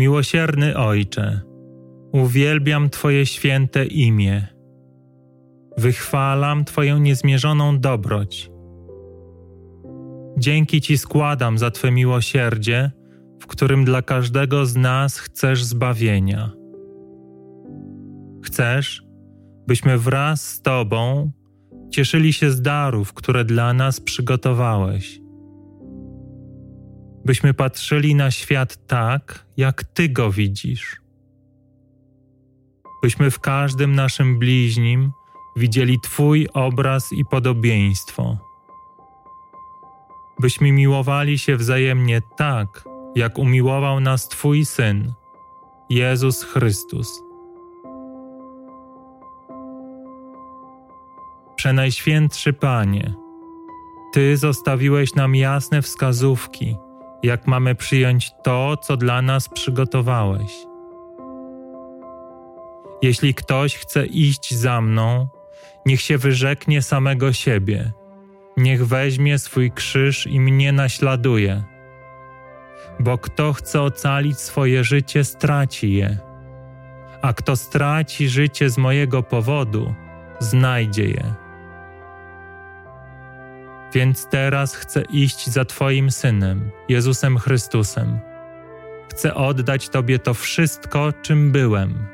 Miłosierny Ojcze, uwielbiam Twoje święte imię. Wychwalam Twoją niezmierzoną dobroć. Dzięki Ci składam za Twe miłosierdzie, w którym dla każdego z nas chcesz zbawienia. Chcesz, byśmy wraz z Tobą cieszyli się z darów, które dla nas przygotowałeś. Byśmy patrzyli na świat tak, jak Ty go widzisz. Byśmy w każdym naszym bliźnim widzieli Twój obraz i podobieństwo. Byśmy miłowali się wzajemnie tak, jak umiłował nas Twój Syn, Jezus Chrystus. Przenajświętszy Panie, Ty zostawiłeś nam jasne wskazówki, jak mamy przyjąć to, co dla nas przygotowałeś. Jeśli ktoś chce iść za mną, niech się wyrzeknie samego siebie, niech weźmie swój krzyż i mnie naśladuje. Bo kto chce ocalić swoje życie, straci je, a kto straci życie z mojego powodu, znajdzie je. Więc teraz chcę iść za Twoim Synem, Jezusem Chrystusem. Chcę oddać Tobie to wszystko, czym byłem.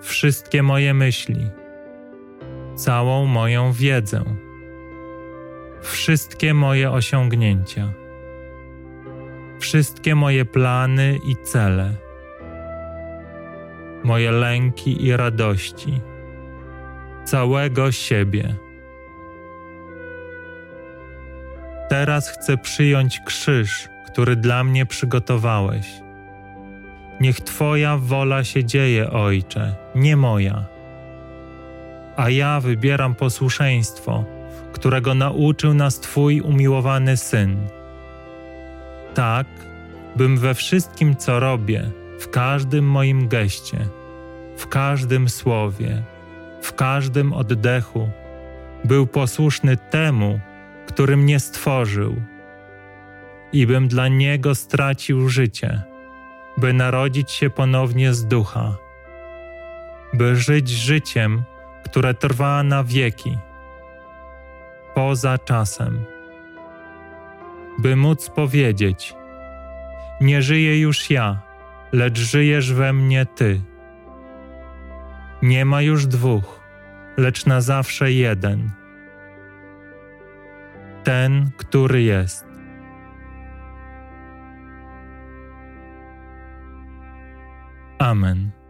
Wszystkie moje myśli, całą moją wiedzę, wszystkie moje osiągnięcia, wszystkie moje plany i cele, moje lęki i radości, całego siebie Teraz chcę przyjąć krzyż, który dla mnie przygotowałeś. Niech Twoja wola się dzieje, Ojcze, nie moja. A ja wybieram posłuszeństwo, którego nauczył nas Twój umiłowany Syn. Tak, bym we wszystkim, co robię, w każdym moim geście, w każdym słowie, w każdym oddechu, był posłuszny temu, który mnie stworzył, i bym dla Niego stracił życie, by narodzić się ponownie z ducha, by żyć życiem, które trwa na wieki, poza czasem, by móc powiedzieć: Nie żyję już ja, lecz żyjesz we mnie Ty. Nie ma już dwóch, lecz na zawsze jeden ten, który jest. Amen.